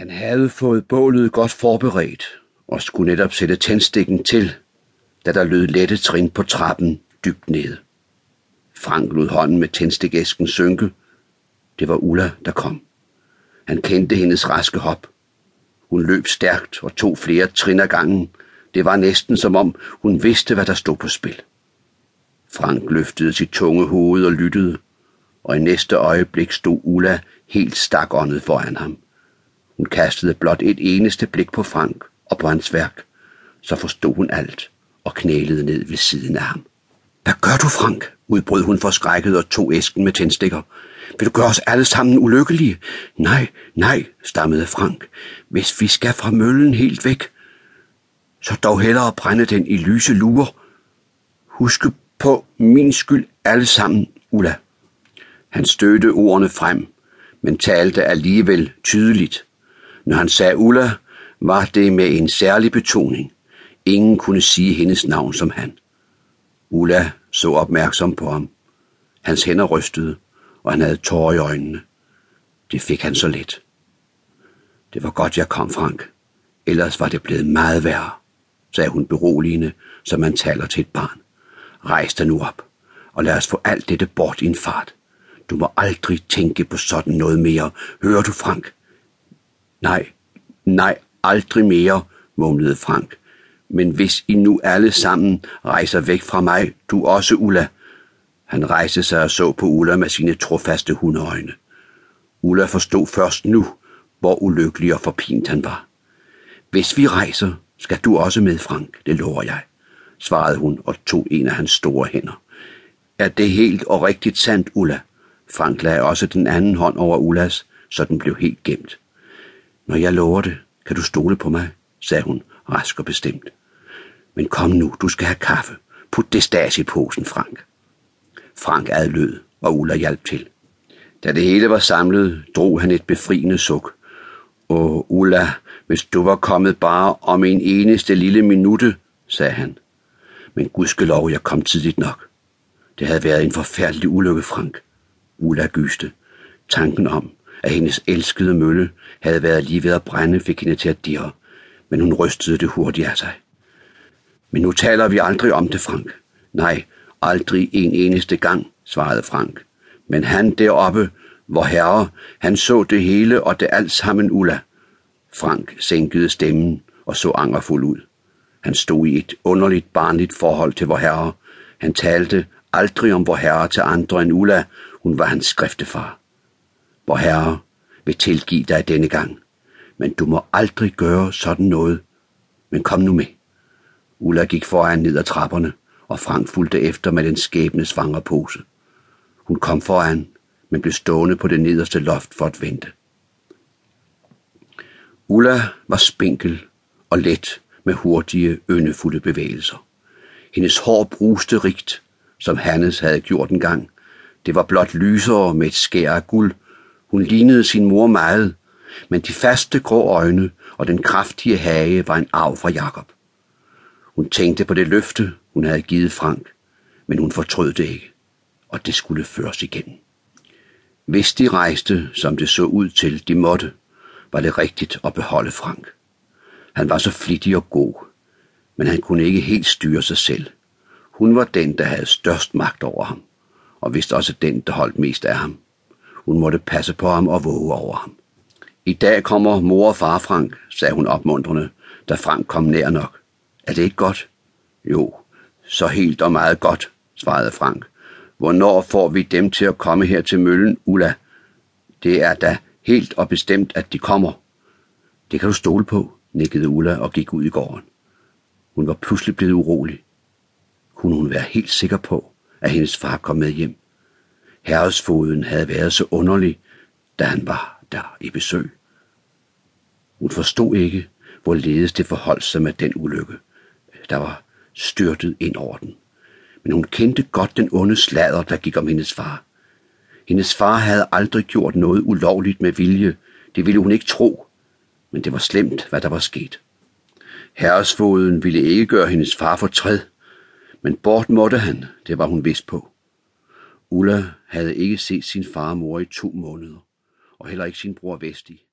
Han havde fået bålet godt forberedt og skulle netop sætte tændstikken til, da der lød lette trin på trappen dybt nede. Frank lod hånden med tændstikæsken synke. Det var Ulla, der kom. Han kendte hendes raske hop. Hun løb stærkt og tog flere trin ad gangen. Det var næsten som om hun vidste, hvad der stod på spil. Frank løftede sit tunge hoved og lyttede, og i næste øjeblik stod Ulla helt stakåndet foran ham. Hun kastede blot et eneste blik på Frank og på hans værk, så forstod hun alt og knælede ned ved siden af ham. Hvad gør du, Frank? udbrød hun forskrækket og tog æsken med tændstikker. Vil du gøre os alle sammen ulykkelige? Nej, nej, stammede Frank. Hvis vi skal fra møllen helt væk, så dog hellere brænde den i lyse luer. Husk på min skyld alle sammen, Ulla. Han stødte ordene frem, men talte alligevel tydeligt. Når han sagde Ulla, var det med en særlig betoning. Ingen kunne sige hendes navn som han. Ulla så opmærksom på ham. Hans hænder rystede, og han havde tårer i øjnene. Det fik han så let. Det var godt, jeg kom, Frank. Ellers var det blevet meget værre, sagde hun beroligende, som man taler til et barn. Rejs dig nu op, og lad os få alt dette bort i en fart. Du må aldrig tænke på sådan noget mere. Hører du, Frank? Nej, nej, aldrig mere, mumlede Frank. Men hvis I nu alle sammen rejser væk fra mig, du også, Ulla. Han rejste sig og så på Ulla med sine trofaste hundeøjne. Ulla forstod først nu, hvor ulykkelig og forpint han var. Hvis vi rejser, skal du også med, Frank, det lover jeg, svarede hun og tog en af hans store hænder. Er det helt og rigtigt sandt, Ulla? Frank lagde også den anden hånd over Ullas, så den blev helt gemt. Når jeg lover det, kan du stole på mig, sagde hun, rask og bestemt. Men kom nu, du skal have kaffe. Put det stas i posen, Frank. Frank adlød, og Ulla hjalp til. Da det hele var samlet, drog han et befriende suk. Åh, Ulla, hvis du var kommet bare om en eneste lille minute, sagde han. Men gudskelov, jeg kom tidligt nok. Det havde været en forfærdelig ulykke, Frank. Ulla gyste. Tanken om, at hendes elskede mølle havde været lige ved at brænde, fik hende til at dirre, men hun rystede det hurtigt af sig. Men nu taler vi aldrig om det, Frank. Nej, aldrig en eneste gang, svarede Frank. Men han deroppe, hvor herre, han så det hele og det alt sammen Ulla. Frank sænkede stemmen og så angerfuld ud. Han stod i et underligt barnligt forhold til vor herre. Han talte aldrig om vor herre til andre end Ulla. Hun var hans skriftefar. Vor herre vil tilgive dig denne gang, men du må aldrig gøre sådan noget. Men kom nu med. Ulla gik foran ned ad trapperne, og Frank fulgte efter med den skæbne svangerpose. Hun kom foran, men blev stående på det nederste loft for at vente. Ulla var spinkel og let med hurtige, yndefulde bevægelser. Hendes hår bruste rigt, som Hannes havde gjort en gang. Det var blot lysere med et skær af guld. Hun lignede sin mor meget, men de faste grå øjne og den kraftige hage var en arv fra Jakob. Hun tænkte på det løfte, hun havde givet Frank, men hun fortrød det ikke, og det skulle føres igen. Hvis de rejste, som det så ud til, de måtte, var det rigtigt at beholde Frank. Han var så flittig og god, men han kunne ikke helt styre sig selv. Hun var den, der havde størst magt over ham, og vist også den, der holdt mest af ham. Hun måtte passe på ham og våge over ham. I dag kommer mor og far Frank, sagde hun opmuntrende, da Frank kom nær nok. Er det ikke godt? Jo, så helt og meget godt, svarede Frank. Hvornår får vi dem til at komme her til møllen, Ulla? Det er da helt og bestemt, at de kommer. Det kan du stole på, nikkede Ulla og gik ud i gården. Hun var pludselig blevet urolig. Kunne hun være helt sikker på, at hendes far kom med hjem? Herresfoden havde været så underlig, da han var der i besøg. Hun forstod ikke, hvorledes det forholdt sig med den ulykke der var styrtet ind over den. Men hun kendte godt den onde slader, der gik om hendes far. Hendes far havde aldrig gjort noget ulovligt med vilje. Det ville hun ikke tro. Men det var slemt, hvad der var sket. Herresfoden ville ikke gøre hendes far fortræd, men bort måtte han, det var hun vidst på. Ulla havde ikke set sin far og mor i to måneder, og heller ikke sin bror Vesti.